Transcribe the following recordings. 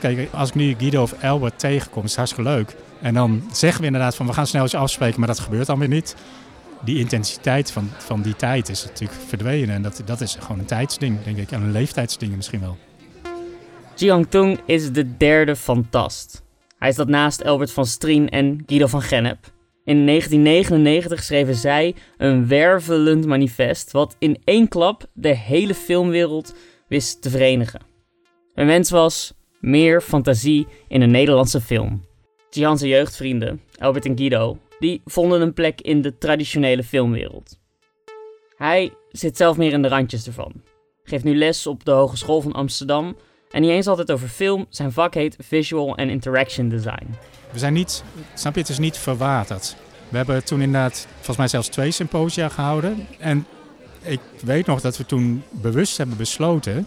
Kijk, als ik nu Guido of Albert tegenkom, is het hartstikke leuk. En dan zeggen we inderdaad van we gaan snel eens afspreken, maar dat gebeurt dan weer niet. Die intensiteit van, van die tijd is natuurlijk verdwenen. En dat, dat is gewoon een tijdsding, denk ik. En een leeftijdsding misschien wel. Jiang Tung is de derde fantast. Hij staat naast Albert van Strien en Guido van Gennep. In 1999 schreven zij een wervelend manifest wat in één klap de hele filmwereld wist te verenigen. Hun wens was meer fantasie in een Nederlandse film. Jian's jeugdvrienden, Albert en Guido, die vonden een plek in de traditionele filmwereld. Hij zit zelf meer in de randjes ervan. Geeft nu les op de Hogeschool van Amsterdam en niet eens altijd over film. Zijn vak heet Visual and Interaction Design. We zijn niet, snap je, het is niet verwaterd. We hebben toen inderdaad, volgens mij zelfs twee symposia gehouden. En ik weet nog dat we toen bewust hebben besloten,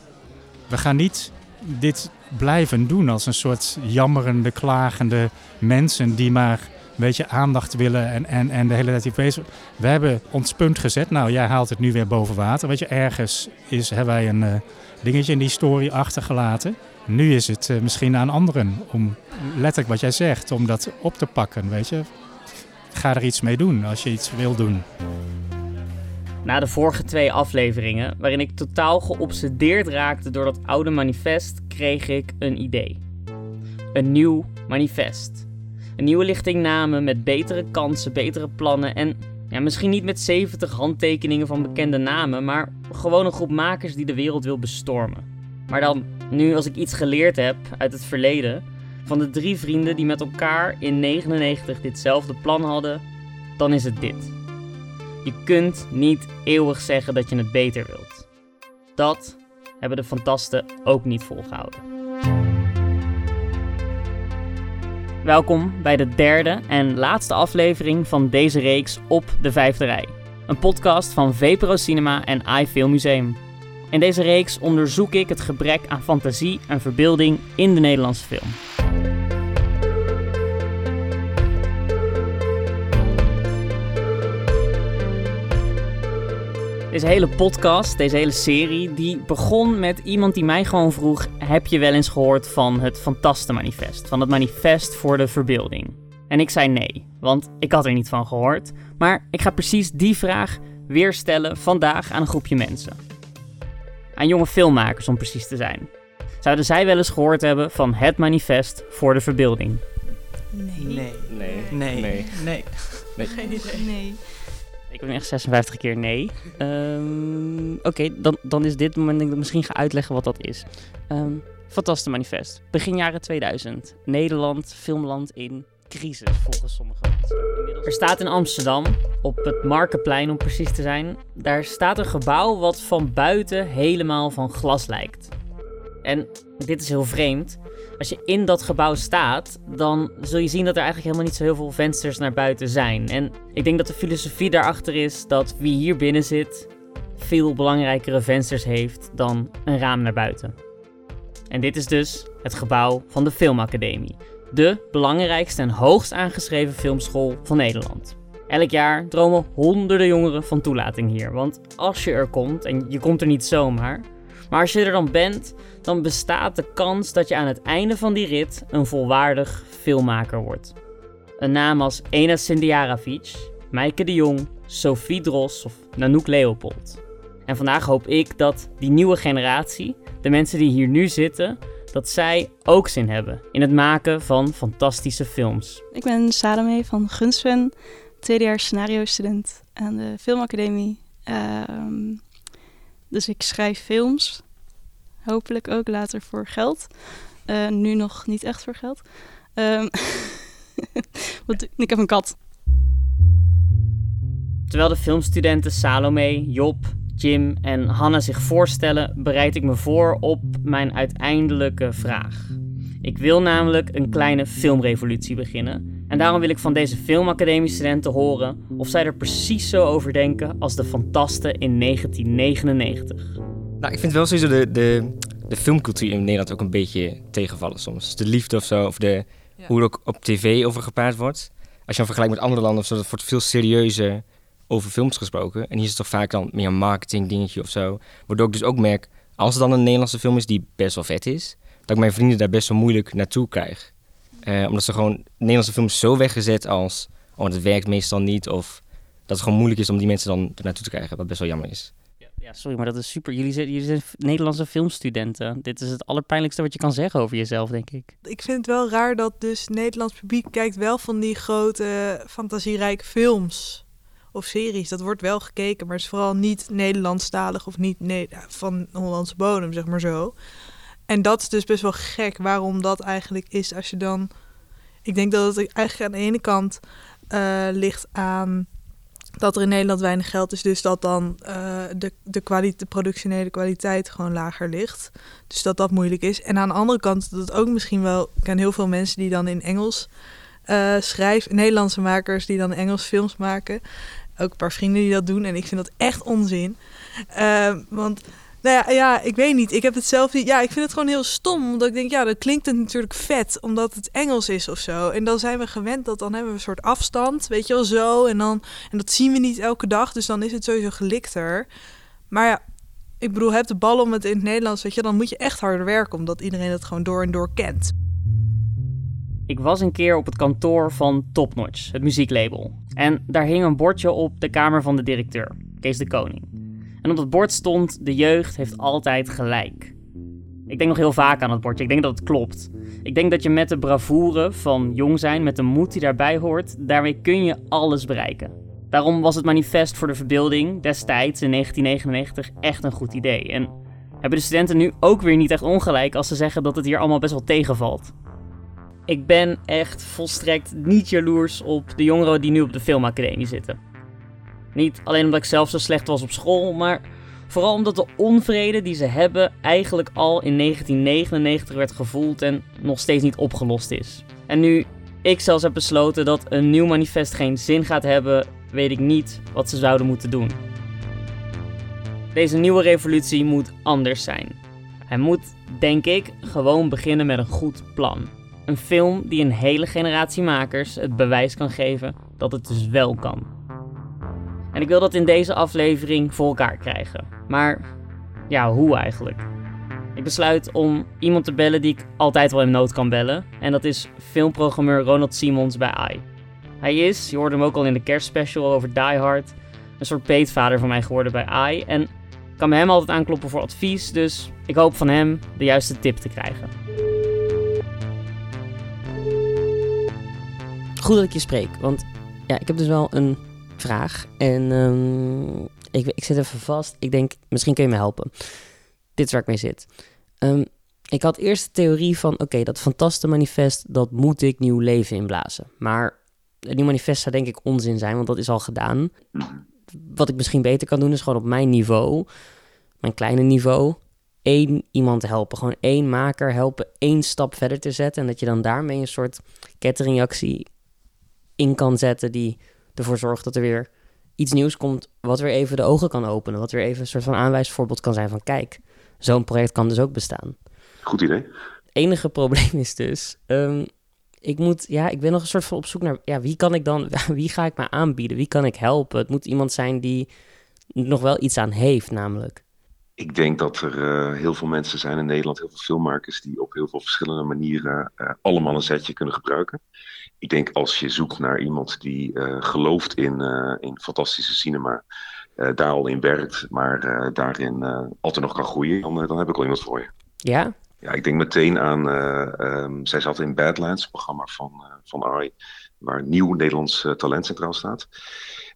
we gaan niet dit blijven doen als een soort jammerende, klagende mensen die maar een beetje aandacht willen en, en, en de hele tijd bezig. We hebben ons punt gezet. Nou, jij haalt het nu weer boven water. Weet je, ergens is, hebben wij een uh, dingetje in die story achtergelaten. Nu is het uh, misschien aan anderen om letterlijk wat jij zegt, om dat op te pakken. Weet je, ga er iets mee doen als je iets wil doen. Na de vorige twee afleveringen, waarin ik totaal geobsedeerd raakte door dat oude manifest, kreeg ik een idee. Een nieuw manifest. Een nieuwe lichting namen met betere kansen, betere plannen en ja, misschien niet met 70 handtekeningen van bekende namen, maar gewoon een groep makers die de wereld wil bestormen. Maar dan, nu als ik iets geleerd heb uit het verleden, van de drie vrienden die met elkaar in 99 ditzelfde plan hadden, dan is het dit. Je kunt niet eeuwig zeggen dat je het beter wilt. Dat hebben de fantasten ook niet volgehouden. Welkom bij de derde en laatste aflevering van deze reeks op de vijfde rij. Een podcast van VPRO Cinema en iFilm Museum. In deze reeks onderzoek ik het gebrek aan fantasie en verbeelding in de Nederlandse film. Deze hele podcast, deze hele serie, die begon met iemand die mij gewoon vroeg: Heb je wel eens gehoord van het Fantastenmanifest? Van het manifest voor de verbeelding? En ik zei nee, want ik had er niet van gehoord. Maar ik ga precies die vraag weer stellen vandaag aan een groepje mensen. Aan jonge filmmakers om precies te zijn. Zouden zij wel eens gehoord hebben van het manifest voor de verbeelding? Nee. Nee. Nee. Nee. Nee. Nee. Nee. Geen idee. Nee. Ik ben echt 56 keer nee. Ehm, Oké, dan, dan is dit moment dat ik misschien ga uitleggen wat dat is. Um, Fantastisch manifest. Begin jaren 2000. Nederland, filmland in crisis volgens sommige mensen. Er staat in Amsterdam, op het Markenplein om precies te zijn, daar staat een gebouw wat van buiten helemaal van glas lijkt. En dit is heel vreemd. Als je in dat gebouw staat, dan zul je zien dat er eigenlijk helemaal niet zo heel veel vensters naar buiten zijn. En ik denk dat de filosofie daarachter is dat wie hier binnen zit, veel belangrijkere vensters heeft dan een raam naar buiten. En dit is dus het gebouw van de Filmacademie. De belangrijkste en hoogst aangeschreven filmschool van Nederland. Elk jaar dromen honderden jongeren van toelating hier. Want als je er komt, en je komt er niet zomaar, maar als je er dan bent, dan bestaat de kans dat je aan het einde van die rit een volwaardig filmmaker wordt. Een naam als Ena Sindiaravic, Maaike de Jong, Sophie Dros of Nanook Leopold. En vandaag hoop ik dat die nieuwe generatie, de mensen die hier nu zitten, dat zij ook zin hebben in het maken van fantastische films. Ik ben Salome van Gunsven, tweedejaars scenario-student aan de Filmacademie. Um, dus ik schrijf films, hopelijk ook later voor geld. Uh, nu nog niet echt voor geld. Um, ik heb een kat. Terwijl de filmstudenten Salome, Job, Jim en Hanna zich voorstellen, bereid ik me voor op mijn uiteindelijke vraag. Ik wil namelijk een kleine filmrevolutie beginnen. En daarom wil ik van deze filmacademie-studenten horen of zij er precies zo over denken als de fantasten in 1999. Nou, ik vind wel sowieso de, de, de filmcultuur in Nederland ook een beetje tegenvallen soms. De liefde of zo, of de, ja. hoe er ook op tv over gepraat wordt. Als je dan vergelijkt met andere landen of zo, dat wordt veel serieuzer over films gesproken. En hier is het toch vaak dan meer een marketing dingetje of zo. Waardoor ik dus ook merk, als het dan een Nederlandse film is die best wel vet is, ik mijn vrienden daar best wel moeilijk naartoe krijg. Eh, omdat ze gewoon Nederlandse films zo weggezet als... oh, dat werkt meestal niet. Of dat het gewoon moeilijk is om die mensen dan er naartoe te krijgen. Wat best wel jammer is. Ja, sorry, maar dat is super. Jullie zijn, jullie zijn Nederlandse filmstudenten. Dit is het allerpijnlijkste wat je kan zeggen over jezelf, denk ik. Ik vind het wel raar dat dus Nederlands publiek kijkt wel van die grote fantasierijke films of series. Dat wordt wel gekeken, maar het is vooral niet Nederlandstalig of niet ne van Hollandse bodem, zeg maar zo. En dat is dus best wel gek waarom dat eigenlijk is als je dan... Ik denk dat het eigenlijk aan de ene kant uh, ligt aan dat er in Nederland weinig geld is, dus dat dan uh, de, de, kwaliteit, de productionele kwaliteit gewoon lager ligt. Dus dat dat moeilijk is. En aan de andere kant, dat ook misschien wel, ik ken heel veel mensen die dan in Engels uh, schrijven, Nederlandse makers die dan Engels films maken. Ook een paar vrienden die dat doen en ik vind dat echt onzin. Uh, want nou ja, ja, ik weet niet. Ik heb het zelf niet. Ja, ik vind het gewoon heel stom. Omdat ik denk, ja, dat klinkt het natuurlijk vet. Omdat het Engels is of zo. En dan zijn we gewend dat dan hebben we een soort afstand. Weet je wel, zo. En, dan, en dat zien we niet elke dag. Dus dan is het sowieso gelikter. Maar ja, ik bedoel, heb de bal om het in het Nederlands. Weet je, dan moet je echt harder werken. Omdat iedereen het gewoon door en door kent. Ik was een keer op het kantoor van Topnotch, het muzieklabel. En daar hing een bordje op de kamer van de directeur, Kees de Koning. En op het bord stond: de jeugd heeft altijd gelijk. Ik denk nog heel vaak aan het bordje. Ik denk dat het klopt. Ik denk dat je met de bravoure van jong zijn, met de moed die daarbij hoort, daarmee kun je alles bereiken. Daarom was het manifest voor de verbeelding destijds in 1999 echt een goed idee. En hebben de studenten nu ook weer niet echt ongelijk als ze zeggen dat het hier allemaal best wel tegenvalt. Ik ben echt volstrekt niet jaloers op de jongeren die nu op de filmacademie zitten. Niet alleen omdat ik zelf zo slecht was op school, maar vooral omdat de onvrede die ze hebben eigenlijk al in 1999 werd gevoeld en nog steeds niet opgelost is. En nu ik zelfs heb besloten dat een nieuw manifest geen zin gaat hebben, weet ik niet wat ze zouden moeten doen. Deze nieuwe revolutie moet anders zijn. Hij moet, denk ik, gewoon beginnen met een goed plan. Een film die een hele generatie makers het bewijs kan geven dat het dus wel kan. En ik wil dat in deze aflevering voor elkaar krijgen. Maar ja, hoe eigenlijk? Ik besluit om iemand te bellen die ik altijd wel in nood kan bellen. En dat is filmprogrammeur Ronald Simons bij AI. Hij is, je hoorde hem ook al in de kerstspecial over Die Hard, een soort peetvader van mij geworden bij AI. En kan me hem altijd aankloppen voor advies, dus ik hoop van hem de juiste tip te krijgen. Goed dat ik je spreek, want ja, ik heb dus wel een vraag. En um, ik, ik zit even vast. Ik denk, misschien kun je me helpen. Dit is waar ik mee zit. Um, ik had eerst de theorie van, oké, dat fantastische manifest, dat moet ik nieuw leven inblazen. Maar nieuw manifest zou denk ik onzin zijn, want dat is al gedaan. Wat ik misschien beter kan doen, is gewoon op mijn niveau, mijn kleine niveau, één iemand helpen. Gewoon één maker helpen, één stap verder te zetten. En dat je dan daarmee een soort ketteringactie in kan zetten die ervoor zorgt dat er weer iets nieuws komt wat weer even de ogen kan openen. Wat weer even een soort van aanwijsvoorbeeld kan zijn van kijk, zo'n project kan dus ook bestaan. Goed idee. Het enige probleem is dus, um, ik moet, ja, ik ben nog een soort van op zoek naar, ja, wie kan ik dan, wie ga ik me aanbieden? Wie kan ik helpen? Het moet iemand zijn die nog wel iets aan heeft, namelijk. Ik denk dat er uh, heel veel mensen zijn in Nederland, heel veel filmmakers, die op heel veel verschillende manieren uh, allemaal een setje kunnen gebruiken ik denk als je zoekt naar iemand die uh, gelooft in, uh, in fantastische cinema, uh, daar al in werkt, maar daarin altijd nog kan groeien, dan, dan heb ik al iemand voor je. Ja? Ja, ik denk meteen aan, um, zij zat in Badlands, het programma van, van Ari, waar nieuw Nederlands talent centraal staat.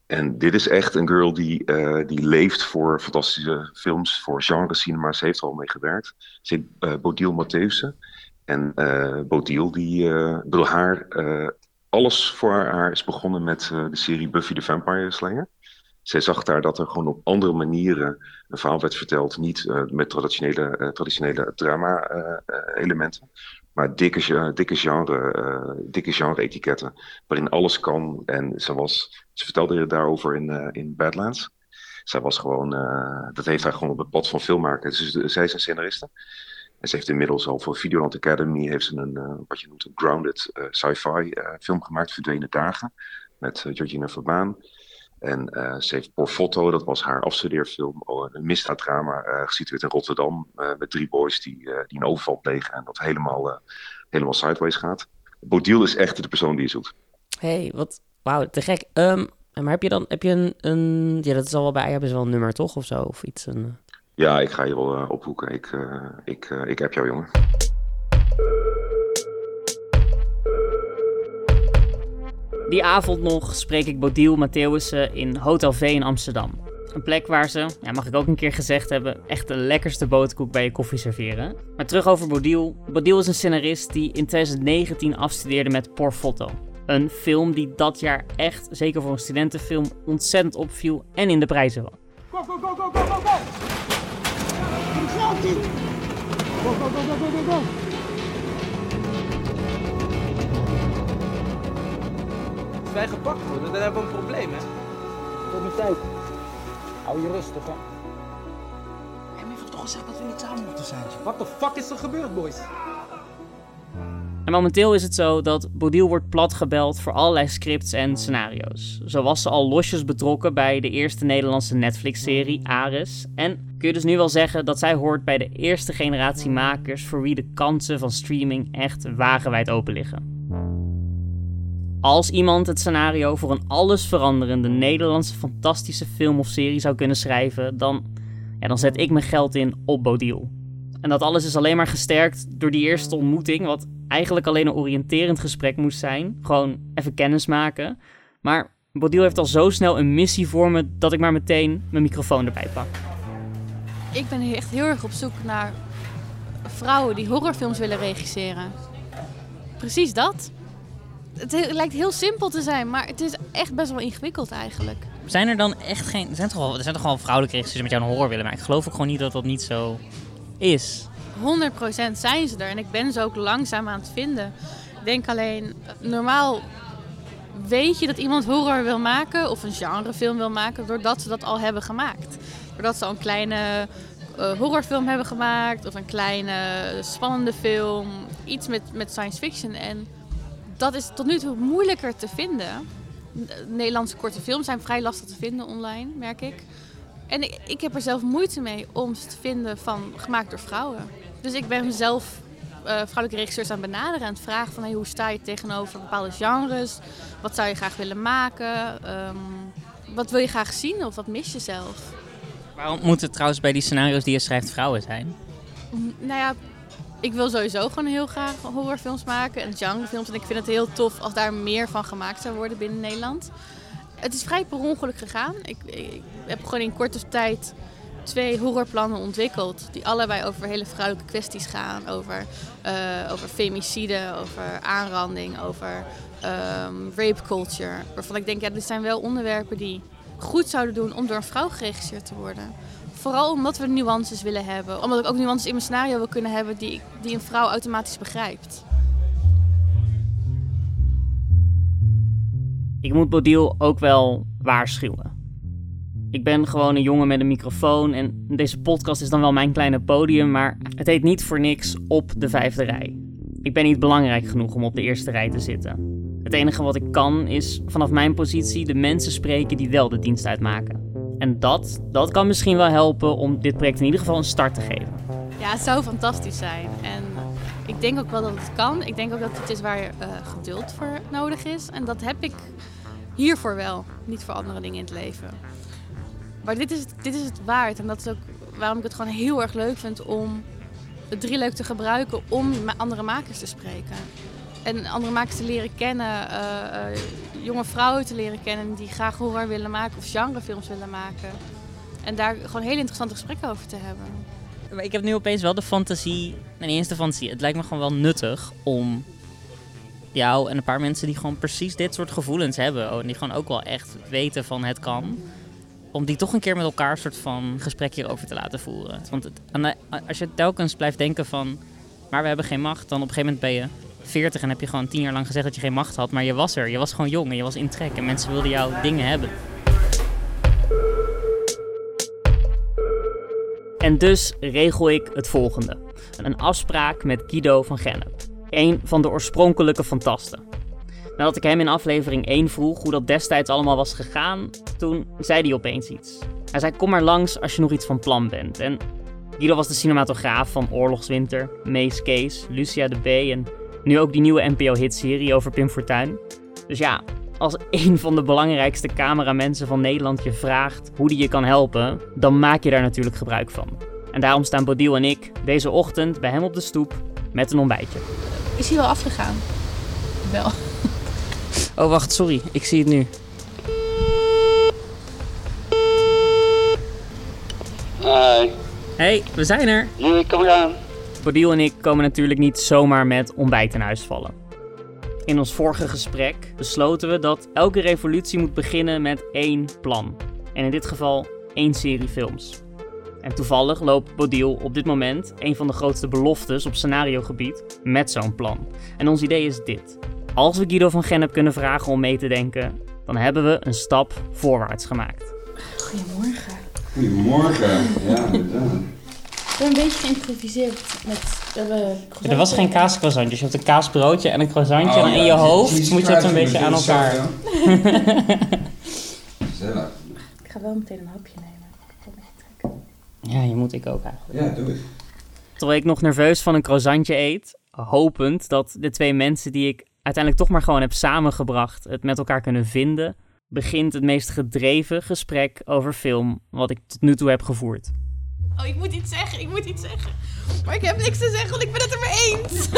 En dit is echt een girl die, die leeft voor fantastische films, voor genre cinema. Ze heeft er al mee gewerkt. Ze heet Bodil Mattheusen. En uh, Bodil, die, uh, bedoel, haar, uh, alles voor haar is begonnen met de serie Buffy the Vampire Slayer. Zij zag daar dat er gewoon op andere manieren een verhaal werd verteld. Niet met traditionele, traditionele drama-elementen, maar dikke, dikke genre, dikke genre-etiketten. Waarin alles kan. En ze, was, ze vertelde daarover in, in Badlands. Zij was gewoon, dat heeft haar gewoon op het pad van filmmaken. Dus zij is een scenariste. En ze heeft inmiddels al voor Videoland Academy heeft ze een, wat je noemt, een grounded uh, sci-fi uh, film gemaakt, Verdwenen Dagen, met Georgina Verbaan. En ze heeft Por Foto, dat was haar afstudeerfilm, oh, een misdaaddrama, gesitueerd in Rotterdam. Met drie boys die, die een overval plegen en dat helemaal, helemaal sideways gaat. Bodil is echt de persoon die je zoekt. hey, wat wauw, te gek. Um, maar heb je dan heb je een, een, ja, dat is al wel bij hebben ze wel een nummer toch of zo of iets? Een... Ja, ik ga je wel ophoeken. Ik, ik, ik heb jou, jongen. Die avond nog spreek ik Bodil Matthäussen in Hotel V in Amsterdam. Een plek waar ze, ja, mag ik ook een keer gezegd hebben, echt de lekkerste boterkoek bij je koffie serveren. Maar terug over Bodil. Bodil is een scenarist die in 2019 afstudeerde met Por Foto. Een film die dat jaar echt, zeker voor een studentenfilm, ontzettend opviel en in de prijzen was. Go, go, go, go, go, go, go! Go, go, go, go, go, go, go! wij gepakt worden, dan hebben we een probleem, hè? Tot mijn tijd. Hou je rustig, hè? Je hebt toch gezegd dat we niet samen moeten zijn? Wat de fuck is er gebeurd, boys? En momenteel is het zo dat Bodil wordt platgebeld voor allerlei scripts en scenario's. Zo was ze al losjes betrokken bij de eerste Nederlandse Netflix-serie Ares. En kun je dus nu wel zeggen dat zij hoort bij de eerste generatie makers voor wie de kansen van streaming echt wagenwijd open liggen. Als iemand het scenario voor een alles veranderende Nederlandse fantastische film of serie zou kunnen schrijven, dan, ja, dan zet ik mijn geld in op Bodil. En dat alles is alleen maar gesterkt door die eerste ontmoeting, wat eigenlijk alleen een oriënterend gesprek moest zijn. Gewoon even kennis maken. Maar Bodil heeft al zo snel een missie voor me dat ik maar meteen mijn microfoon erbij pak. Ik ben echt heel erg op zoek naar vrouwen die horrorfilms willen regisseren. Precies dat het lijkt heel simpel te zijn, maar het is echt best wel ingewikkeld eigenlijk. Zijn er dan echt geen... Er zijn toch wel, er zijn toch wel vrouwelijke regisseurs met jou een horror willen maken? Ik geloof ook gewoon niet dat dat niet zo is. 100% zijn ze er en ik ben ze ook langzaam aan het vinden. Ik denk alleen, normaal weet je dat iemand horror wil maken of een genrefilm wil maken doordat ze dat al hebben gemaakt. Doordat ze al een kleine uh, horrorfilm hebben gemaakt of een kleine spannende film. Iets met, met science fiction. En dat is tot nu toe moeilijker te vinden. Nederlandse korte films zijn vrij lastig te vinden online, merk ik. En ik, ik heb er zelf moeite mee om ze te vinden van gemaakt door vrouwen. Dus ik ben mezelf uh, vrouwelijke regisseurs aan benaderen. En vragen van hey, hoe sta je tegenover bepaalde genres? Wat zou je graag willen maken? Ehm, wat wil je graag zien of wat mis je zelf? Waarom moeten trouwens bij die scenario's die je schrijft vrouwen zijn? Nou ja, ik wil sowieso gewoon heel graag horrorfilms maken en genrefilms. En ik vind het heel tof als daar meer van gemaakt zou worden binnen Nederland. Het is vrij per ongeluk gegaan. Ik, ik heb gewoon in korte tijd twee horrorplannen ontwikkeld. Die allebei over hele vrouwelijke kwesties gaan. Over, uh, over femicide, over aanranding, over um, rape culture. Waarvan ik denk, ja, dit zijn wel onderwerpen die goed zouden doen om door een vrouw geregisseerd te worden. Vooral omdat we nuances willen hebben. Omdat ik ook nuances in mijn scenario wil kunnen hebben die, die een vrouw automatisch begrijpt. Ik moet Bodil ook wel waarschuwen. Ik ben gewoon een jongen met een microfoon en deze podcast is dan wel mijn kleine podium, maar het heet niet voor niks op de vijfde rij. Ik ben niet belangrijk genoeg om op de eerste rij te zitten. Het enige wat ik kan is vanaf mijn positie de mensen spreken die wel de dienst uitmaken. En dat, dat kan misschien wel helpen om dit project in ieder geval een start te geven. Ja, het zou fantastisch zijn. En ik denk ook wel dat het kan. Ik denk ook dat het is waar uh, geduld voor nodig is. En dat heb ik hiervoor wel, niet voor andere dingen in het leven. Maar dit is, het, dit is het waard. En dat is ook waarom ik het gewoon heel erg leuk vind om het leuk te gebruiken om andere makers te spreken en andere makers te leren kennen, uh, uh, jonge vrouwen te leren kennen die graag horror willen maken of genrefilms willen maken. En daar gewoon hele interessante gesprekken over te hebben. Ik heb nu opeens wel de fantasie, en eerste fantasie, het lijkt me gewoon wel nuttig om jou en een paar mensen die gewoon precies dit soort gevoelens hebben, oh, en die gewoon ook wel echt weten van het kan, om die toch een keer met elkaar een soort van gesprek hierover te laten voeren. Want het, als je telkens blijft denken van, maar we hebben geen macht, dan op een gegeven moment ben je 40 en heb je gewoon tien jaar lang gezegd dat je geen macht had, maar je was er. Je was gewoon jong en je was in trek en mensen wilden jouw dingen hebben. En dus regel ik het volgende: een afspraak met Guido van Gennep, een van de oorspronkelijke fantasten. Nadat ik hem in aflevering 1 vroeg hoe dat destijds allemaal was gegaan, toen zei hij opeens iets. Hij zei: Kom maar langs als je nog iets van plan bent. En Guido was de cinematograaf van Oorlogswinter, Mace Case, Lucia de B en nu ook die nieuwe NPO-hitserie over Pim Fortuyn. Dus ja, als een van de belangrijkste cameramensen van Nederland je vraagt hoe die je kan helpen, dan maak je daar natuurlijk gebruik van. En daarom staan Bodil en ik deze ochtend bij hem op de stoep met een ontbijtje. Is hij wel afgegaan? Wel. Oh, wacht, sorry. Ik zie het nu. Hi. Hey, we zijn er. Jullie, kom eraan. Bodil en ik komen natuurlijk niet zomaar met ontbijt in huis vallen. In ons vorige gesprek besloten we dat elke revolutie moet beginnen met één plan. En in dit geval één serie films. En toevallig loopt Bodil op dit moment een van de grootste beloftes op scenariogebied met zo'n plan. En ons idee is dit. Als we Guido van Gennep kunnen vragen om mee te denken, dan hebben we een stap voorwaarts gemaakt. Goedemorgen. Goedemorgen. Ja, inderdaad. Ik ben een beetje geïmproviseerd met... We hebben Er was geen kaascroissantje. Je hebt een kaasbroodje en een croissantje. Oh, en in ja, je hoofd moet je het een beetje aan elkaar. Gezellig. Ik ga wel meteen een hapje nemen. Ja, je moet ik ook eigenlijk. Ja, doe het. Terwijl ik nog nerveus van een croissantje eet, hopend dat de twee mensen die ik uiteindelijk toch maar gewoon heb samengebracht het met elkaar kunnen vinden, begint het meest gedreven gesprek over film wat ik tot nu toe heb gevoerd. Oh, ik moet iets zeggen, ik moet iets zeggen. Maar ik heb niks te zeggen, want ik ben het er mee eens.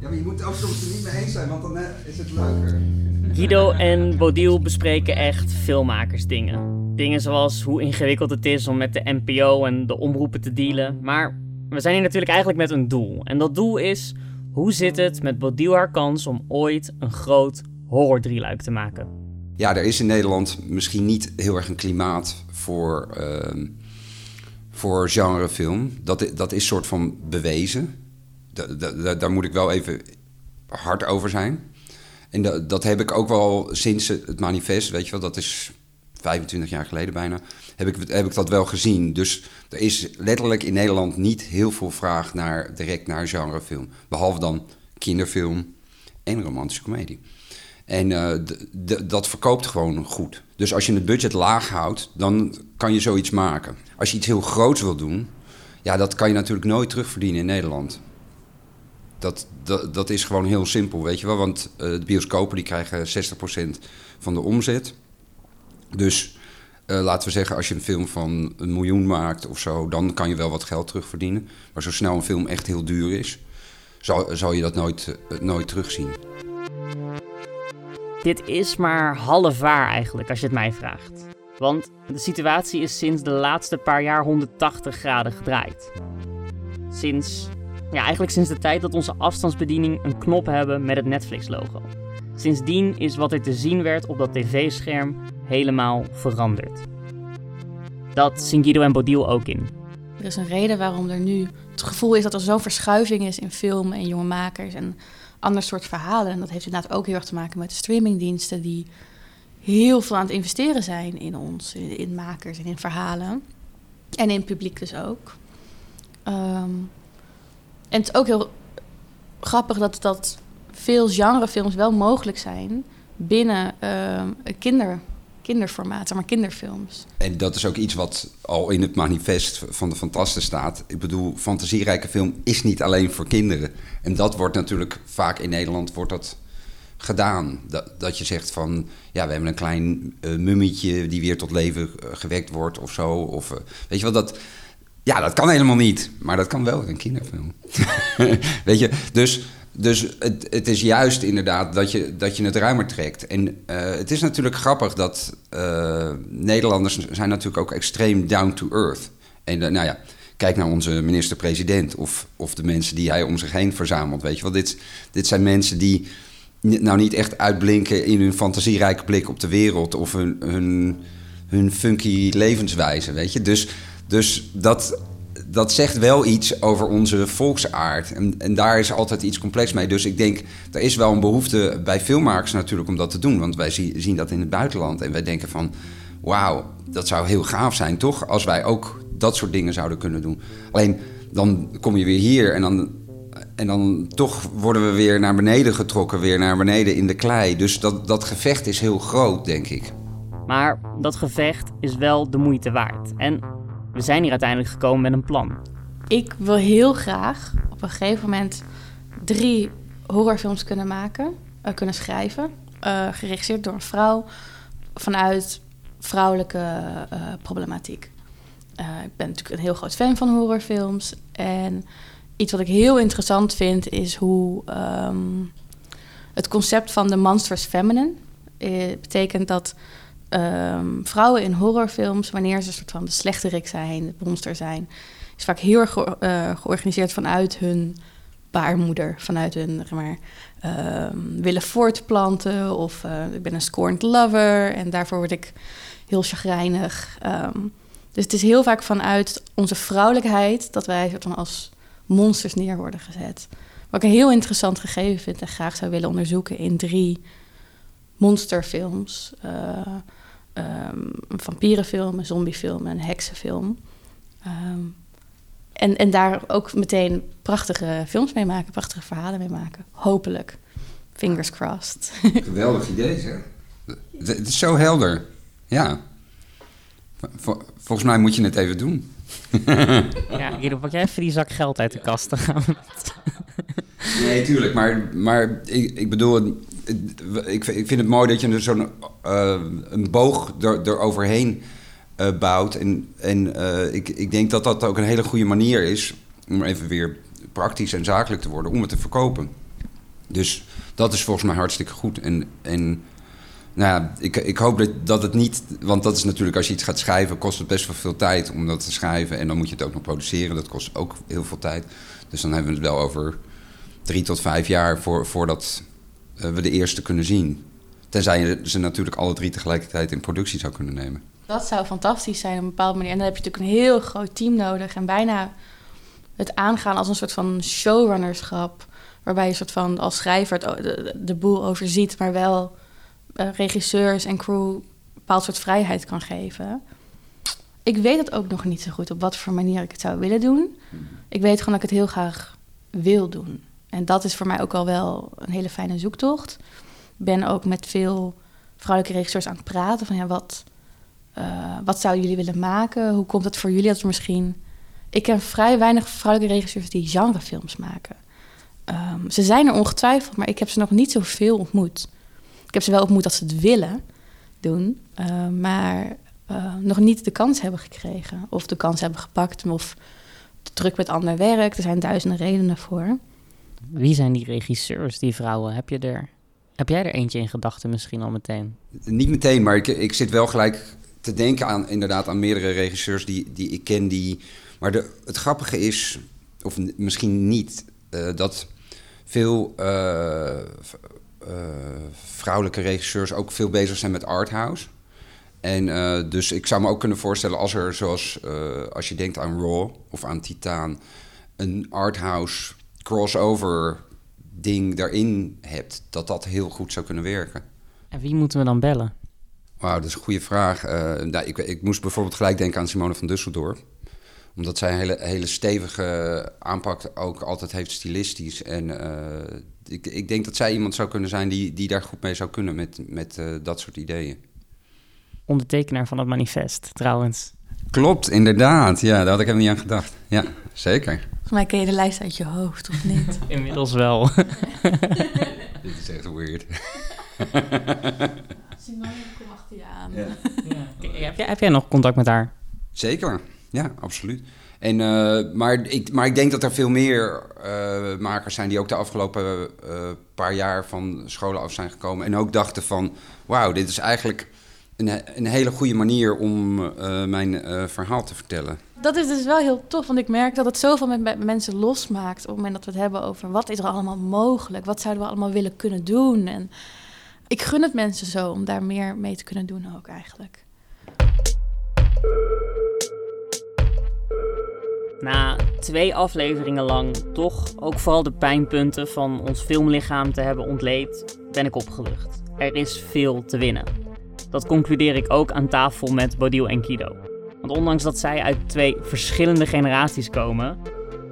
Ja, maar je moet het ook soms er niet mee eens zijn, want dan eh, is het leuker. Guido en Bodil bespreken echt filmmakersdingen. Dingen zoals hoe ingewikkeld het is om met de NPO en de omroepen te dealen. Maar we zijn hier natuurlijk eigenlijk met een doel. En dat doel is, hoe zit het met Bodil haar kans om ooit een groot horrordrieluik te maken? Ja, er is in Nederland misschien niet heel erg een klimaat voor, ehm, voor genrefilm. Dat, dat is soort van bewezen. Da- da- da- daar moet ik wel even hard over zijn. En da- dat heb ik ook wel sinds het manifest, weet je wel, dat is 25 jaar geleden bijna, heb ik, heb ik dat wel gezien. Dus er is letterlijk in Nederland niet heel veel vraag naar, direct naar genrefilm. Behalve dan kinderfilm en romantische komedie. En eh, dat verkoopt gewoon goed. Dus als je het budget laag houdt, dan kan je zoiets maken. Als je iets heel groots wil doen, ja, dat kan je natuurlijk nooit terugverdienen in Nederland. Dat, dat, is gewoon heel simpel, weet je wel. Want eh, de bioscopen die krijgen 60% van de omzet. Dus eh, laten we zeggen, als je een film van een miljoen maakt of zo... dan kan je wel wat geld terugverdienen. Maar zo snel een film echt heel duur is... zal, zal je dat nooit, nooit terugzien. Dit is maar half waar eigenlijk, als je het mij vraagt. Want de situatie is sinds de laatste paar jaar 180 graden gedraaid. Sinds, ja, eigenlijk sinds de tijd dat onze afstandsbediening een knop hebben met het Netflix-logo. Sindsdien is wat er te zien werd op dat tv-scherm helemaal veranderd. Dat zien Guido en Bodil ook in. Er is een reden waarom er nu het gevoel is dat er zo'n verschuiving is in film en jonge makers en ander soort verhalen. En dat heeft inderdaad ook heel erg te maken met de streamingdiensten die heel veel aan het investeren zijn in ons, in, makers en in verhalen. En in publiek dus ook. Ehm, en het is ook heel grappig dat, dat veel genrefilms wel mogelijk zijn binnen een kinder, kinderformaat, zeg maar kinderfilms. En dat is ook iets wat al in het manifest van de Fantasten staat. Ik bedoel, fantasierijke film is niet alleen voor kinderen. En dat wordt natuurlijk vaak in Nederland wordt dat gedaan. Dat, dat je zegt van, ja, we hebben een klein eh, mummietje die weer tot leven eh, gewekt wordt of zo. Of, eh, weet je wel, dat... Ja, dat kan helemaal niet. Maar dat kan wel in een kinderfilm. weet je, dus... Dus het, het is juist inderdaad dat je, dat je het ruimer trekt. En eh, het is natuurlijk grappig dat eh, Nederlanders zijn natuurlijk ook extreem down to earth. En eh, nou ja, kijk naar onze minister-president of, of de mensen die hij om zich heen verzamelt. Weet je wel, dit, dit zijn mensen die nou niet echt uitblinken in hun fantasierijke blik op de wereld of hun, hun, hun funky levenswijze, weet je. Dus, dus dat, dat zegt wel iets over onze volksaard. En, en daar is altijd iets complex mee. Dus ik denk, er is wel een behoefte bij filmmakers natuurlijk om dat te doen. Want wij zie- zien dat in het buitenland. En wij denken van, wauw, dat zou heel gaaf zijn, toch? Als wij ook dat soort dingen zouden kunnen doen. Alleen, dan kom je weer hier en dan en dan toch worden we weer naar beneden getrokken, weer naar beneden in de klei. Dus dat, dat gevecht is heel groot, denk ik. Maar dat gevecht is wel de moeite waard. En we zijn hier uiteindelijk gekomen met een plan. Ik wil heel graag op een gegeven moment drie horrorfilms kunnen maken, uh, kunnen schrijven. Uh, geregisseerd door een vrouw vanuit vrouwelijke uh, problematiek. ik ben natuurlijk een heel groot fan van horrorfilms. En iets wat ik heel interessant vind is hoe um, het concept van de monsters feminine betekent dat um, vrouwen in horrorfilms, wanneer ze een soort van de slechterik zijn, de monster zijn, is vaak heel erg uh, georganiseerd vanuit hun baarmoeder, vanuit hun zeg maar, uh, willen voortplanten of uh, ik ben een scorned lover en daarvoor word ik heel chagrijnig. Um, dus het is heel vaak vanuit onze vrouwelijkheid dat wij soort van als monsters neer worden gezet. Wat ik een heel interessant gegeven vind en graag zou willen onderzoeken in drie monsterfilms. Uh, um, een vampierenfilm, een zombiefilm en een heksenfilm. Um, en, en daar ook meteen prachtige films mee maken, prachtige verhalen mee maken. Hopelijk. Fingers crossed. Geweldig idee, zeg. Het is zo helder. Ja. Volgens mij moet je het even doen. ja, Guido, pak jij even die zak geld uit de kast. Dan gaan we Nee, tuurlijk. Maar, maar ik, ik bedoel, ik, ik vind het mooi dat je er zo'n uh, een boog er, eroverheen uh, bouwt. En, en uh, ik, ik denk dat dat ook een hele goede manier is om even weer praktisch en zakelijk te worden, om het te verkopen. Dus dat is volgens mij hartstikke goed. En, en nou ja, ik, ik hoop dat, dat het niet. Want dat is natuurlijk, als je iets gaat schrijven, kost het best wel veel tijd om dat te schrijven. En dan moet je het ook nog produceren. Dat kost ook heel veel tijd. Dus dan hebben we het wel over drie tot vijf jaar voor, voordat we de eerste kunnen zien. Tenzij je ze natuurlijk alle drie tegelijkertijd in productie zou kunnen nemen. Dat zou fantastisch zijn op een bepaalde manier. En dan heb je natuurlijk een heel groot team nodig. En bijna het aangaan als een soort van showrunnerschap. Waarbij je een soort van als schrijver het, de, de boel overziet, maar wel uh, regisseurs en crew een bepaald soort vrijheid kan geven. Ik weet het ook nog niet zo goed op wat voor manier ik het zou willen doen. Ik weet gewoon dat ik het heel graag wil doen. En dat is voor mij ook al wel een hele fijne zoektocht. Ik ben ook met veel vrouwelijke regisseurs aan het praten van ja, wat, uh, wat zouden jullie willen maken? Hoe komt het voor jullie dat er misschien... Ik ken vrij weinig vrouwelijke regisseurs die genrefilms maken. Um, ze zijn er ongetwijfeld, maar ik heb ze nog niet zoveel ontmoet. Ik heb ze wel ontmoet dat ze het willen doen, uh, maar uh, nog niet de kans hebben gekregen. Of de kans hebben gepakt, of druk met ander werk. Er zijn duizenden redenen voor. Wie zijn die regisseurs, die vrouwen? Heb, je er, heb jij er eentje in gedachten misschien al meteen? Niet meteen, maar ik, ik zit wel gelijk te denken aan, inderdaad, aan meerdere regisseurs die, die ik ken. Die, maar de, het grappige is, of misschien niet, uh, dat veel uh, uh, vrouwelijke regisseurs ook veel bezig zijn met arthouse. En dus ik zou me ook kunnen voorstellen als er, zoals als je denkt aan Raw of aan Titaan, een arthouse crossover ding daarin hebt, dat dat heel goed zou kunnen werken. En wie moeten we dan bellen? Wauw, dat is een goede vraag. Uh, nou, ik, ik, moest bijvoorbeeld gelijk denken aan Simone van Dusseldorp. Omdat zij een hele, hele stevige aanpak ook altijd heeft stilistisch. En uh, ik, ik, denk dat zij iemand zou kunnen zijn die, die daar goed mee zou kunnen met, met uh, dat soort ideeën. Ondertekenaar van het manifest, trouwens. Klopt, inderdaad. Ja, daar had ik niet aan gedacht. Ja, zeker. Mij ken je de lijst uit je hoofd, of niet? Inmiddels wel. Dit is echt weird. Simone, kom achter je aan. Ja. ja. Heb, jij, heb jij nog contact met haar? Zeker, ja, absoluut. En, uh, maar, ik, maar ik denk dat er veel meer uh, makers zijn die ook de afgelopen uh, paar jaar van scholen af zijn gekomen. En ook dachten van, wauw, dit is eigenlijk een, een hele goede manier om mijn verhaal te vertellen. Dat is dus wel heel tof, want ik merk dat het zoveel met mensen losmaakt op het moment dat we het hebben over wat is er allemaal mogelijk, wat zouden we allemaal willen kunnen doen. En ik gun het mensen zo om daar meer mee te kunnen doen ook eigenlijk. Na twee afleveringen lang toch ook vooral de pijnpunten van ons filmlichaam te hebben ontleed, ben ik opgelucht. Er is veel te winnen. Dat concludeer ik ook aan tafel met Bodil en Kido. Want ondanks dat zij uit twee verschillende generaties komen,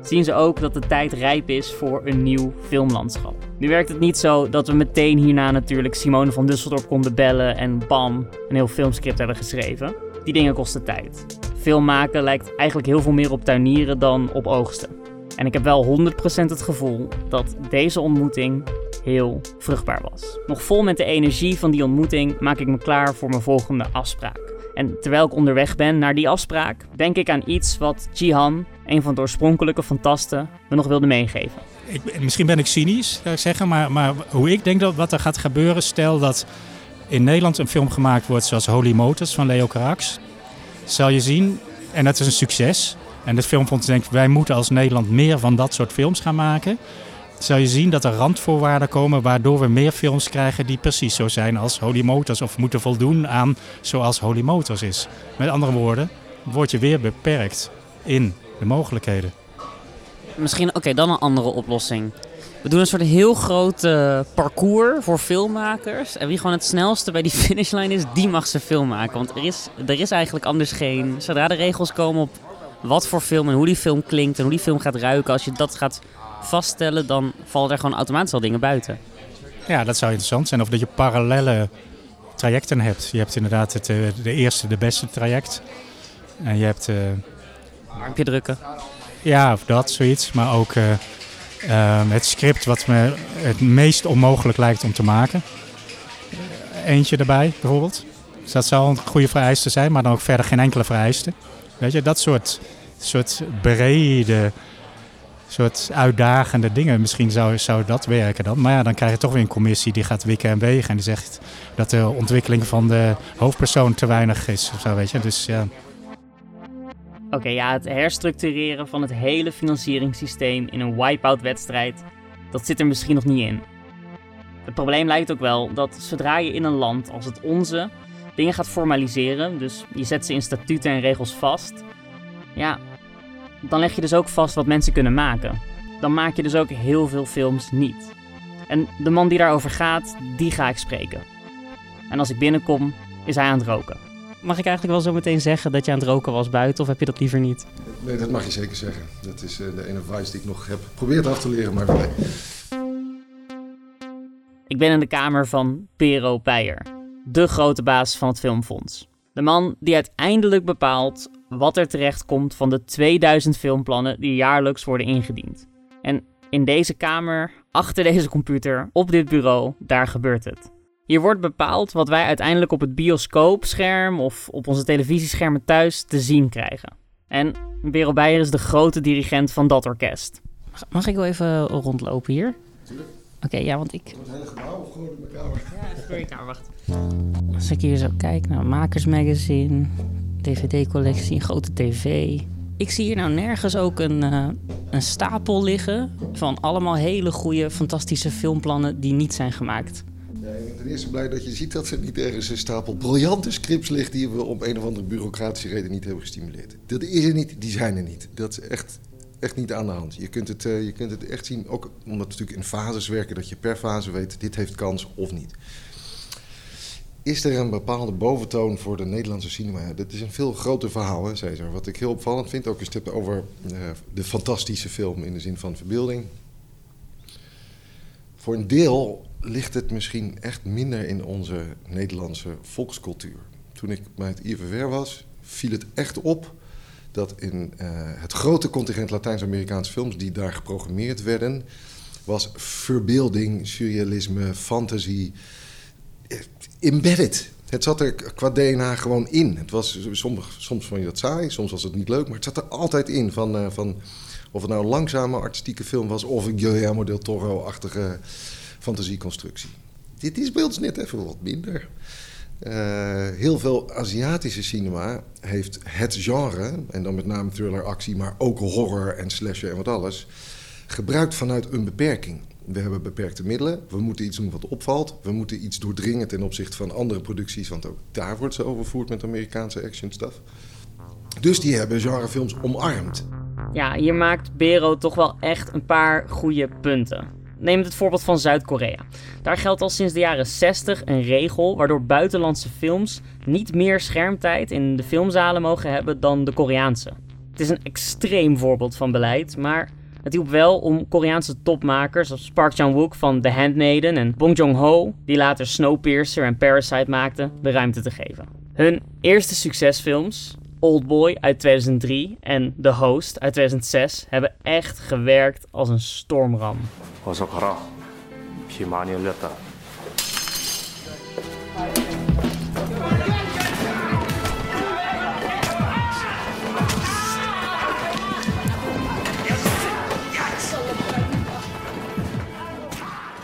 zien ze ook dat de tijd rijp is voor een nieuw filmlandschap. Nu werkt het niet zo dat we meteen hierna natuurlijk Simone van Dusseldorp konden bellen en bam, een heel filmscript hebben geschreven. Die dingen kosten tijd. Film maken lijkt eigenlijk heel veel meer op tuinieren dan op oogsten. En ik heb wel 100% het gevoel dat deze ontmoeting heel vruchtbaar was. Nog vol met de energie van die ontmoeting maak ik me klaar voor mijn volgende afspraak. En terwijl ik onderweg ben naar die afspraak, denk ik aan iets wat Jihan, een van de oorspronkelijke fantasten, me nog wilde meegeven. Ik, misschien ben ik cynisch, zou ik zeggen, maar, maar hoe ik denk dat wat er gaat gebeuren, stel dat in Nederland een film gemaakt wordt zoals Holy Motors van Leo Carax, zal je zien, en dat is een succes. En het filmfonds denkt, wij moeten als Nederland meer van dat soort films gaan maken zal je zien dat er randvoorwaarden komen waardoor we meer films krijgen die precies zo zijn als Holy Motors of moeten voldoen aan zoals Holy Motors is. Met andere woorden, word je weer beperkt in de mogelijkheden. Misschien, oké, dan een andere oplossing. We doen een soort heel groot uh, parcours voor filmmakers. En wie gewoon het snelste bij die finishlijn is, die mag ze film maken. Want er is, er is eigenlijk anders geen... Zodra de regels komen op wat voor film en hoe die film klinkt en hoe die film gaat ruiken... als je dat gaat vaststellen, dan vallen er gewoon automatisch al dingen buiten. Ja, dat zou interessant zijn. Of dat je parallele trajecten hebt. Je hebt inderdaad het, eh, de eerste, de beste traject. En je hebt... Uh, Armpje drukken. Ja, of dat, zoiets. Maar ook uh, het script wat me het meest onmogelijk lijkt om te maken. Eentje erbij, bijvoorbeeld. Dus dat zou een goede vereiste zijn, maar dan ook verder geen enkele vereiste. Weet je, dat soort, soort brede soort uitdagende dingen. Misschien zou, zou dat werken dan. Maar ja, dan krijg je toch weer een commissie die gaat wikken en wegen. En die zegt dat de ontwikkeling van de hoofdpersoon te weinig is. Of zo, weet je. Dus ja. Oké, ja, het herstructureren van het hele financieringssysteem in een wipe-out-wedstrijd, dat zit er misschien nog niet in. Het probleem lijkt ook wel dat zodra je in een land als het onze dingen gaat formaliseren, dus je zet ze in statuten en regels vast, ja, dan leg je dus ook vast wat mensen kunnen maken. Dan maak je dus ook heel veel films niet. En de man die daarover gaat, die ga ik spreken. En als ik binnenkom, is hij aan het roken. Mag ik eigenlijk wel zo meteen zeggen dat je aan het roken was buiten, of heb je dat liever niet? Nee, dat mag je zeker zeggen. Dat is uh, de ene advice die ik nog heb geprobeerd af te leren, maar nee. Ik ben in de kamer van Pero Peijer, de grote baas van het Filmfonds. De man die uiteindelijk bepaalt wat er terecht komt van de 2000 filmplannen die jaarlijks worden ingediend. En in deze kamer, achter deze computer, op dit bureau, daar gebeurt het. Hier wordt bepaald wat wij uiteindelijk op het bioscoopscherm of op onze televisieschermen thuis te zien krijgen. En Berel Beijer is de grote dirigent van dat orkest. Mag ik wel even rondlopen hier? Oké, ja, want ik... Het hele gebouw of gewoon in mijn kamer? Ja, het is kamer, wacht. Als ik hier zo kijk naar Makers Magazine, DVD-collectie, een grote tv. Ik zie hier nou nergens ook een, uh, een stapel liggen van allemaal hele goede, fantastische filmplannen die niet zijn gemaakt. Ik ben ten eerste blij dat je ziet dat er niet ergens een stapel briljante scripts ligt die we om een of andere bureaucratische reden niet hebben gestimuleerd. Dat is er niet, die zijn er niet. Dat is echt, echt niet aan de hand. Je kunt, het, uh, je kunt het echt zien, ook omdat we natuurlijk in fases werken, dat je per fase weet, dit heeft kans of niet. Is er een bepaalde boventoon voor de Nederlandse cinema? Dat is een veel groter verhaal, hè, Cesar. Wat ik heel opvallend vind, ook als je het hebt over uh, de fantastische film in de zin van verbeelding. Voor een deel ligt het misschien echt minder in onze Nederlandse volkscultuur. Toen ik bij het IFWR was, viel het echt op dat in uh, het grote contingent Latijns-Amerikaanse films die daar geprogrammeerd werden, was verbeelding, surrealisme, fantasie embedded. Het zat er qua DNA gewoon in. Het was, soms, soms vond je dat saai, soms was het niet leuk, maar het zat er altijd in. Van, uh, van of het nou een langzame artistieke film was of een Guillermo del Toro-achtige fantasieconstructie. Dit is bij net even wat minder. Uh, heel veel Aziatische cinema heeft het genre, en dan met name thriller, actie, maar ook horror en slasher en wat alles, gebruikt vanuit een beperking. We hebben beperkte middelen. We moeten iets doen wat opvalt. We moeten iets doordringen ten opzichte van andere producties. Want ook daar wordt ze overvoerd met Amerikaanse action stuff. Dus die hebben genrefilms omarmd. Ja, hier maakt Bero toch wel echt een paar goede punten. Neem het voorbeeld van Zuid-Korea. Daar geldt al sinds de jaren 60 een regel waardoor buitenlandse films niet meer schermtijd in de filmzalen mogen hebben dan de Koreaanse. Het is een extreem voorbeeld van beleid, maar het hielp wel om Koreaanse topmakers als Park Chan-wook van The Handmaiden en Bong Joon-ho, die later Snowpiercer en Parasite maakten, de ruimte te geven. Hun eerste succesfilms, Oldboy uit 2003 en The Host uit 2006, hebben echt gewerkt als een stormram.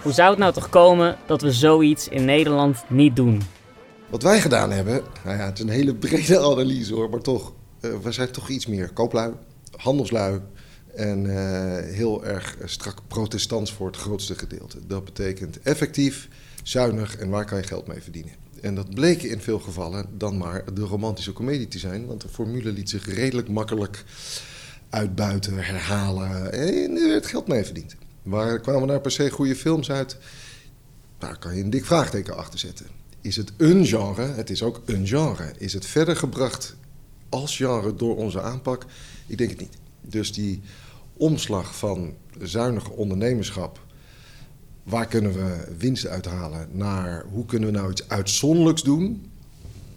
Hoe zou het nou toch komen dat we zoiets in Nederland niet doen? Wat wij gedaan hebben, nou ja, het is een hele brede analyse hoor, maar toch, eh, we zijn toch iets meer kooplui, handelslui en eh, heel erg strak protestants voor het grootste gedeelte. Dat betekent effectief, zuinig en waar kan je geld mee verdienen. En dat bleek in veel gevallen dan maar de romantische komedie te zijn, want de formule liet zich redelijk makkelijk uitbuiten, herhalen en er werd geld mee verdiend. Waar kwamen daar per se goede films uit? Daar kan je een dik vraagteken achter zetten. Is het een genre? Het is ook een genre. Is het verder gebracht als genre door onze aanpak? Ik denk het niet. Dus die omslag van zuinige ondernemerschap. Waar kunnen we winst uithalen? Naar hoe kunnen we nou iets uitzonderlijks doen?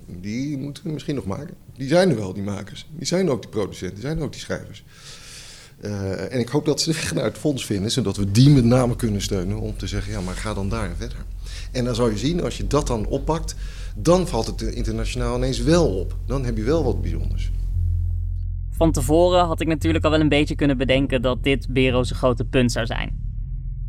Die moeten we misschien nog maken. Die zijn er wel, die makers. Die zijn ook die producenten, die zijn ook die schrijvers. Uh, en ik hoop dat ze zich naar het fonds vinden, zodat we die met name kunnen steunen om te zeggen, ja, maar ga dan daar verder. En dan zou je zien, als je dat dan oppakt, dan valt het internationaal ineens wel op. Dan heb je wel wat bijzonders. Van tevoren had ik natuurlijk al wel een beetje kunnen bedenken dat dit Bero's grote punt zou zijn.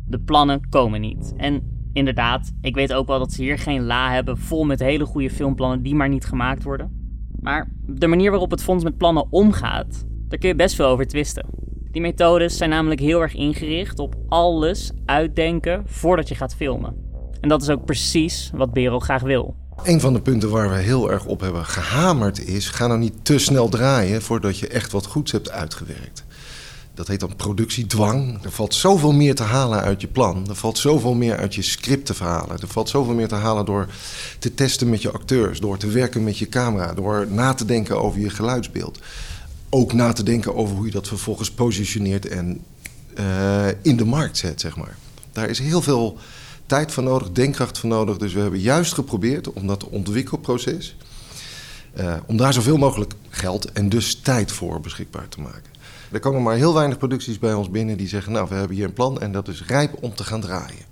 De plannen komen niet. En inderdaad, ik weet ook wel dat ze hier geen la hebben vol met hele goede filmplannen die maar niet gemaakt worden. Maar de manier waarop het fonds met plannen omgaat, daar kun je best veel over twisten. Die methodes zijn namelijk heel erg ingericht op alles uitdenken voordat je gaat filmen. En dat is ook precies wat Bero graag wil. Een van de punten waar we heel erg op hebben gehamerd is: ga nou niet te snel draaien voordat je echt wat goeds hebt uitgewerkt. Dat heet dan productiedwang. Er valt zoveel meer te halen uit je plan. Er valt zoveel meer uit je script te verhalen. Er valt zoveel meer te halen door te testen met je acteurs, door te werken met je camera, door na te denken over je geluidsbeeld. Ook na te denken over hoe je dat vervolgens positioneert en uh, in de markt zet, zeg maar. Daar is heel veel tijd voor nodig, denkkracht voor nodig. Dus we hebben juist geprobeerd om dat ontwikkelproces, uh, om daar zoveel mogelijk geld en dus tijd voor beschikbaar te maken. Er komen maar heel weinig producties bij ons binnen die zeggen, nou we hebben hier een plan en dat is rijp om te gaan draaien.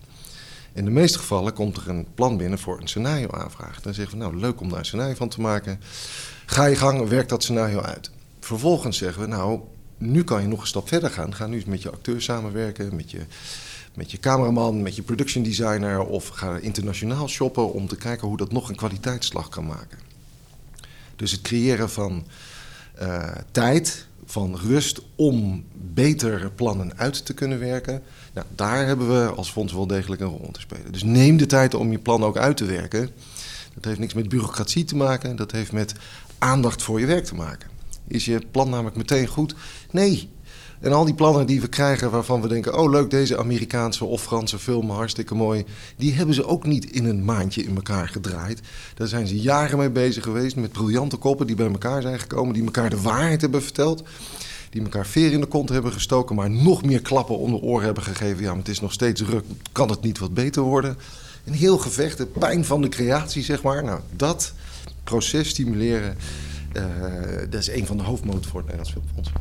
In de meeste gevallen komt er een plan binnen voor een scenario aanvraag. Dan zeggen we, nou leuk om daar een scenario van te maken. Ga je gang, werk dat scenario uit. Vervolgens zeggen we, nou, nu kan je nog een stap verder gaan. Ga nu eens met je acteur samenwerken, met je, met je cameraman, met je production designer... of ga internationaal shoppen om te kijken hoe dat nog een kwaliteitsslag kan maken. Dus het creëren van uh, tijd, van rust om betere plannen uit te kunnen werken... Nou, daar hebben we als fonds wel degelijk een rol in te spelen. Dus neem de tijd om je plan ook uit te werken. Dat heeft niks met bureaucratie te maken, dat heeft met aandacht voor je werk te maken. Is je plan namelijk meteen goed? Nee. En al die plannen die we krijgen waarvan we denken... oh leuk, deze Amerikaanse of Franse film, hartstikke mooi... die hebben ze ook niet in een maandje in elkaar gedraaid. Daar zijn ze jaren mee bezig geweest met briljante koppen... die bij elkaar zijn gekomen, die elkaar de waarheid hebben verteld... die elkaar veer in de kont hebben gestoken... maar nog meer klappen onder oren hebben gegeven. Ja, maar het is nog steeds druk, kan het niet wat beter worden? Een heel gevecht, de pijn van de creatie, zeg maar. Nou, dat proces stimuleren... Uh, dat is een van de hoofdmoten voor het Nederlands Filmfonds.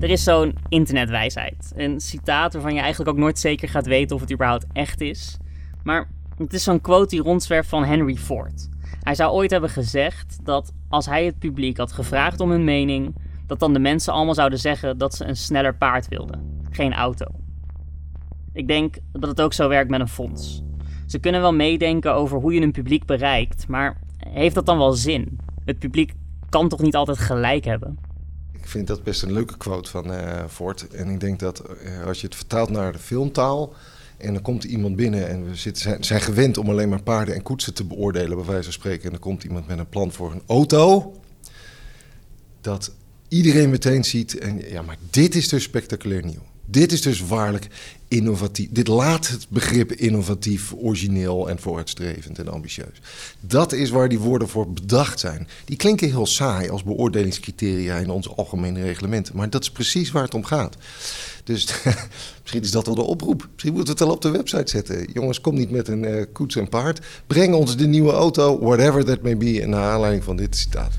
Er is zo'n internetwijsheid. Een citaat waarvan je eigenlijk ook nooit zeker gaat weten of het überhaupt echt is. Maar het is zo'n quote die rondzwerft van Henry Ford. Hij zou ooit hebben gezegd dat als hij het publiek had gevraagd om hun mening, dat dan de mensen allemaal zouden zeggen dat ze een sneller paard wilden, geen auto. Ik denk dat het ook zo werkt met een fonds. Ze kunnen wel meedenken over hoe je een publiek bereikt, maar heeft dat dan wel zin? Het publiek kan toch niet altijd gelijk hebben? Ik vind dat best een leuke quote van uh, Ford. En ik denk dat uh, als je het vertaalt naar de filmtaal. En er komt iemand binnen en we zitten, zijn, zijn gewend om alleen maar paarden en koetsen te beoordelen, bij wijze van spreken. En er komt iemand met een plan voor een auto. Dat iedereen meteen ziet, en ja, maar dit is dus spectaculair nieuw. Dit is dus waarlijk innovatief. Dit laat het begrip innovatief, origineel en vooruitstrevend en ambitieus. Dat is waar die woorden voor bedacht zijn. Die klinken heel saai als beoordelingscriteria in onze algemene reglementen. Maar dat is precies waar het om gaat. Dus misschien is dat wel de oproep. Misschien moeten we het wel op de website zetten. Jongens, kom niet met een uh, koets en paard. Breng ons de nieuwe auto, whatever that may be. Naar aanleiding van dit citaat.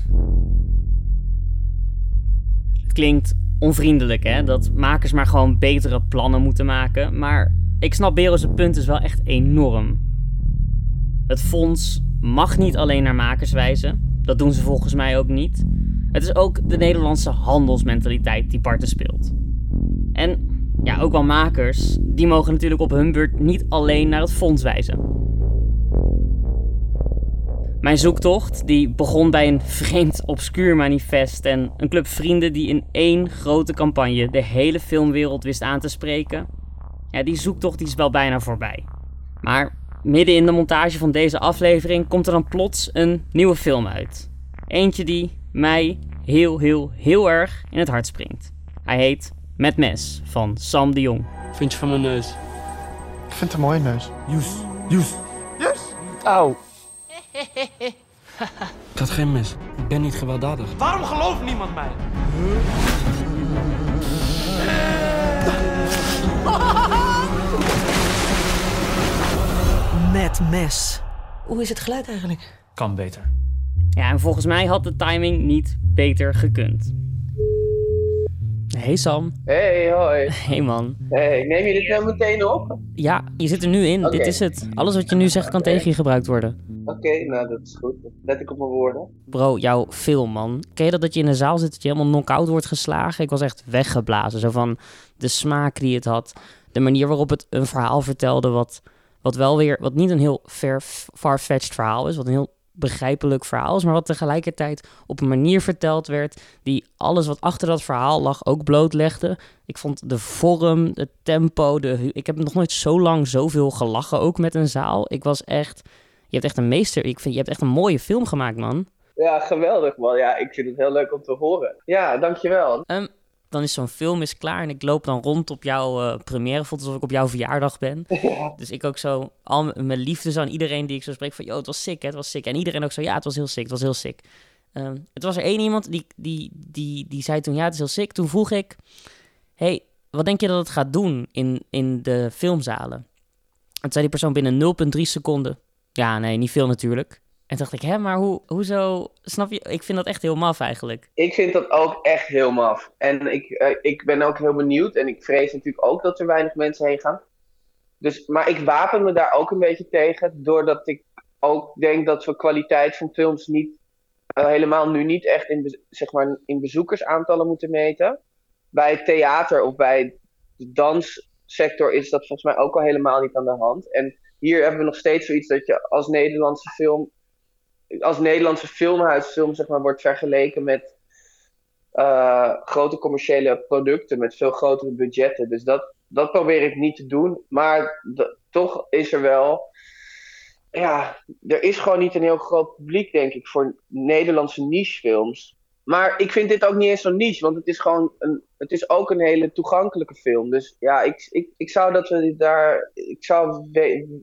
Het klinkt onvriendelijk, hè? Dat makers maar gewoon betere plannen moeten maken. Maar ik snap Beros' punt is wel echt enorm. Het fonds mag niet alleen naar makers wijzen. Dat doen ze volgens mij ook niet. Het is ook de Nederlandse handelsmentaliteit die parten speelt. En ja, ook wel makers, die mogen natuurlijk op hun beurt niet alleen naar het fonds wijzen. Mijn zoektocht die begon bij een vreemd obscuur manifest en een club vrienden die in één grote campagne de hele filmwereld wist aan te spreken. Ja, die zoektocht die is wel bijna voorbij. Maar midden in de montage van deze aflevering komt er dan plots een nieuwe film uit. Eentje die mij heel, heel, heel erg in het hart springt. Hij heet Met Mes van Sam de Jong. Vind je van mijn neus? Ik vind het een mooie neus. Joes, Joes. Yes! Auw. Ik had geen mes. Ik ben niet gewelddadig. Waarom gelooft niemand mij? Met mes. Hoe is het geluid eigenlijk? Kan beter. Ja, en volgens mij had de timing niet beter gekund. Hey Sam. Hey, hoi. Hey man. Hey, neem je dit nou meteen op? Ja, je zit er nu in. Dit is het. Alles wat je nu zegt kan tegen je gebruikt worden. Oké, nou dat is goed. Let ik op mijn woorden. Bro, jouw film, man. Ken je dat dat je in een zaal zit, dat je helemaal knock-out wordt geslagen? Ik was echt weggeblazen. Zo van de smaak die het had. De manier waarop het een verhaal vertelde wat, wat wel weer... Wat niet een heel ver, far-fetched verhaal is. Wat een heel begrijpelijk verhaal is. Maar wat tegelijkertijd op een manier verteld werd... die alles wat achter dat verhaal lag ook blootlegde. Ik vond de vorm, het tempo... De, ik heb nog nooit zo lang zoveel gelachen ook met een zaal. Ik was echt... Je hebt echt een meester... Ik vind, je hebt echt een mooie film gemaakt, man. Ja, geweldig man. Ja, ik vind het heel leuk om te horen. Ja, dankjewel. Ehm, dan is zo'n film is klaar en ik loop dan rond op jouw eh première. Voelt alsof ik op jouw verjaardag ben. Dus ik ook zo, al mijn liefde zo aan iedereen die ik zo spreek van... Yo, het was sick, hè, het was sick. En iedereen ook zo, ja, het was heel sick, het was heel sick. Ehm, het was er één iemand die, die, die, die zei toen, ja, het is heel sick. Toen vroeg ik, hey, wat denk je dat het gaat doen in, in de filmzalen? En toen zei die persoon binnen 0,3 seconden... Ja, nee, niet veel natuurlijk. En toen dacht ik, hè, maar hoe, hoezo? Snap je? Ik vind dat echt heel maf eigenlijk. Ik vind dat ook echt heel maf. En ik, eh, ik ben ook heel benieuwd. En ik vrees natuurlijk ook dat er weinig mensen heen gaan. Dus, maar ik wapen me daar ook een beetje tegen. Doordat ik ook denk dat we kwaliteit van films niet... eh, helemaal nu niet echt in, zeg maar, in bezoekersaantallen moeten meten. Bij theater of bij de danssector is dat volgens mij ook al helemaal niet aan de hand. En hier hebben we nog steeds zoiets dat je als Nederlandse film als Nederlandse filmhuisfilm zeg maar, wordt vergeleken met eh, grote commerciële producten met veel grotere budgetten. Dus dat, dat probeer ik niet te doen. Maar toch is er wel. Ja, er is gewoon niet een heel groot publiek, denk ik, voor Nederlandse nichefilms. Maar ik vind dit ook niet eens zo'n niche, want het is gewoon een, het is ook een hele toegankelijke film. Dus ja, ik, ik, ik zou dat we daar, ik zou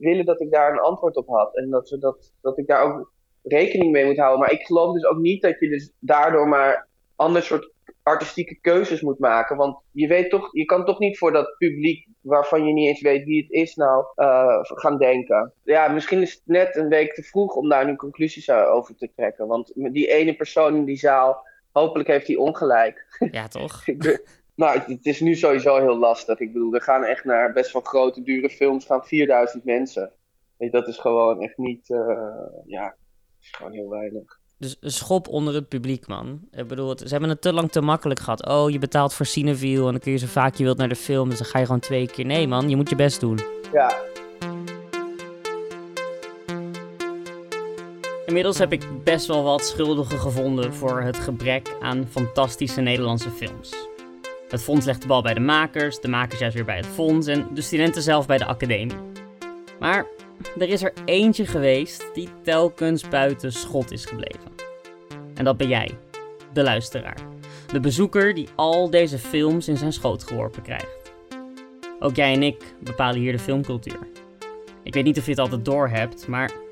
willen dat ik daar een antwoord op had. En dat, we dat, dat ik daar ook rekening mee moet houden. Maar ik geloof dus ook niet dat je dus daardoor maar ander soort artistieke keuzes moet maken. Want je weet toch, je kan toch niet voor dat publiek waarvan je niet eens weet wie het is nou eh, gaan denken. Ja, misschien is het net een week te vroeg om daar nu conclusies over te trekken. Want die ene persoon in die zaal, hopelijk heeft hij ongelijk. Ja, toch? Ben- nou, het, het is nu sowieso heel lastig. Ik bedoel, er gaan echt naar best wel grote, dure films gaan 4000 mensen. Weet je, dat is gewoon echt niet, eh, ja, is gewoon heel weinig. Dus een schop onder het publiek, man. Ik bedoel, het- ze hebben het te lang te makkelijk gehad. Oh, je betaalt voor Cineville en dan kun je zo vaak je wilt naar de film. Dus dan ga je gewoon twee keer. Nee, man, je moet je best doen. Ja, Inmiddels heb ik best wel wat schuldigen gevonden voor het gebrek aan fantastische Nederlandse films. Het fonds legt de bal bij de makers, de makers juist weer bij het fonds en de studenten zelf bij de academie. Maar er is er eentje geweest die telkens buiten schot is gebleven. En dat ben jij, de luisteraar. De bezoeker die al deze films in zijn schoot geworpen krijgt. ook jij en ik bepalen hier de filmcultuur. Ik weet niet of je het altijd door hebt, maar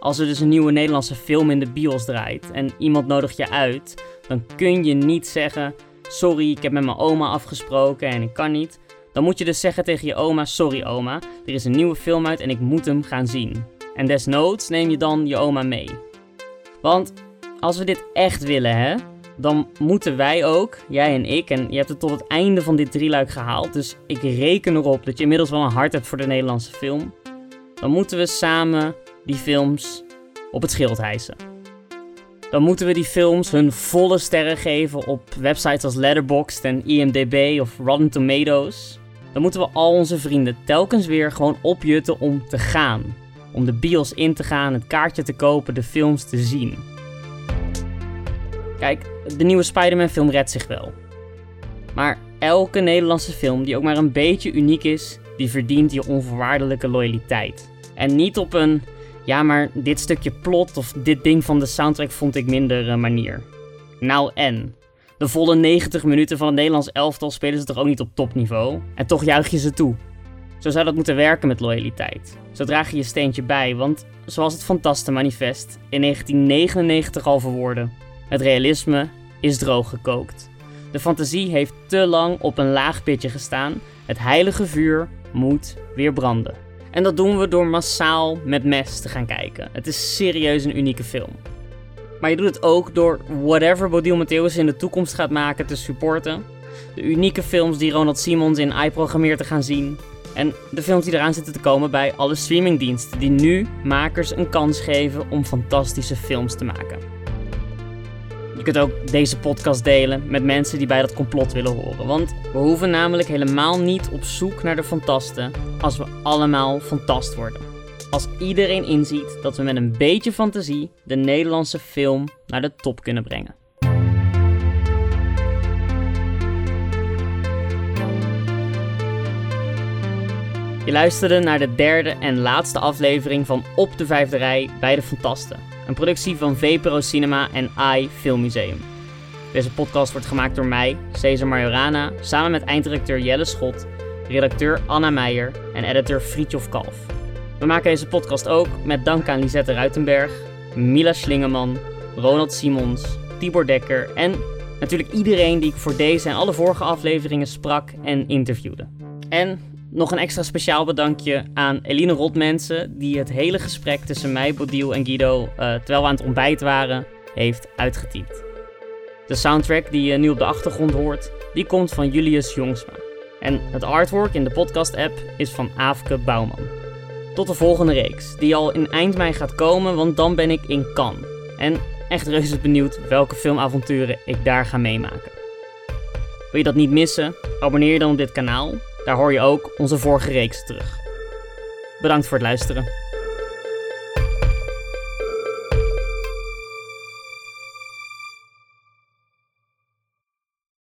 als er dus een nieuwe Nederlandse film in de bios draait en iemand nodigt je uit, dan kun je niet zeggen: Sorry, ik heb met mijn oma afgesproken en ik kan niet. Dan moet je dus zeggen tegen je oma: Sorry oma, er is een nieuwe film uit en ik moet hem gaan zien. En desnoods neem je dan je oma mee. Want als we dit echt willen, hè, dan moeten wij ook, jij en ik, en je hebt het tot het einde van dit drieluik gehaald, dus ik reken erop dat je inmiddels wel een hart hebt voor de Nederlandse film. Dan moeten we samen die films op het schild hijsen. Dan moeten we die films hun volle sterren geven op websites als Letterboxd en IMDb of Rotten Tomatoes. Dan moeten we al onze vrienden telkens weer gewoon opjutten om te gaan. Om de bios in te gaan, het kaartje te kopen, de films te zien. Kijk, de nieuwe Spider-Man film redt zich wel. Maar elke Nederlandse film die ook maar een beetje uniek is, die verdient je onvoorwaardelijke loyaliteit. En niet op een, ja maar dit stukje plot of dit ding van de soundtrack vond ik minder uh, manier. Nou en? De volle 90 minuten van het Nederlands elftal spelen ze toch ook niet op topniveau? En toch juich je ze toe. Zo zou dat moeten werken met loyaliteit. Zo draag je je steentje bij, want zoals het Fantaste Manifest in 1999 al verwoordde, het realisme is droog gekookt. De fantasie heeft te lang op een laag pitje gestaan. Het heilige vuur moet weer branden. En dat doen we door massaal met mes te gaan kijken. Het is serieus een unieke film. Maar je doet het ook door whatever Bodil Matthäus in de toekomst gaat maken te supporten. De unieke films die Ronald Simons in iProgrammeer te gaan zien. En de films die eraan zitten te komen bij alle streamingdiensten die nu makers een kans geven om fantastische films te maken. Kunt ook deze podcast delen met mensen die bij dat complot willen horen. Want we hoeven namelijk helemaal niet op zoek naar de fantasten als we allemaal fantast worden. Als iedereen inziet dat we met een beetje fantasie de Nederlandse film naar de top kunnen brengen. Je luisterde naar de derde en laatste aflevering van Op de Vijfde Rij bij de Fantasten. Een productie van VPRO Cinema en AI Filmmuseum. Deze podcast wordt gemaakt door mij, Cesar Majorana, samen met einddirecteur Jelle Schot, redacteur Anna Meijer en editor Friedjof Kalf. We maken deze podcast ook met dank aan Lisette Ruitenberg, Mila Slingeman, Ronald Simons, Tibor Dekker en natuurlijk iedereen die ik voor deze en alle vorige afleveringen sprak en interviewde. En nog een extra speciaal bedankje aan Eline Rotmensen, die het hele gesprek tussen mij, Bodil en Guido, uh, terwijl we aan het ontbijt waren, heeft uitgetypt. De soundtrack die je nu op de achtergrond hoort, die komt van Julius Jongsma. En het artwork in de podcast-app is van Aafke Bouwman. Tot de volgende reeks, die al in eind mei gaat komen, want dan ben ik in Cannes. En echt reuze benieuwd welke filmavonturen ik daar ga meemaken. Wil je dat niet missen? Abonneer je dan op dit kanaal daar hoor je ook onze vorige reeks terug. Bedankt voor het luisteren.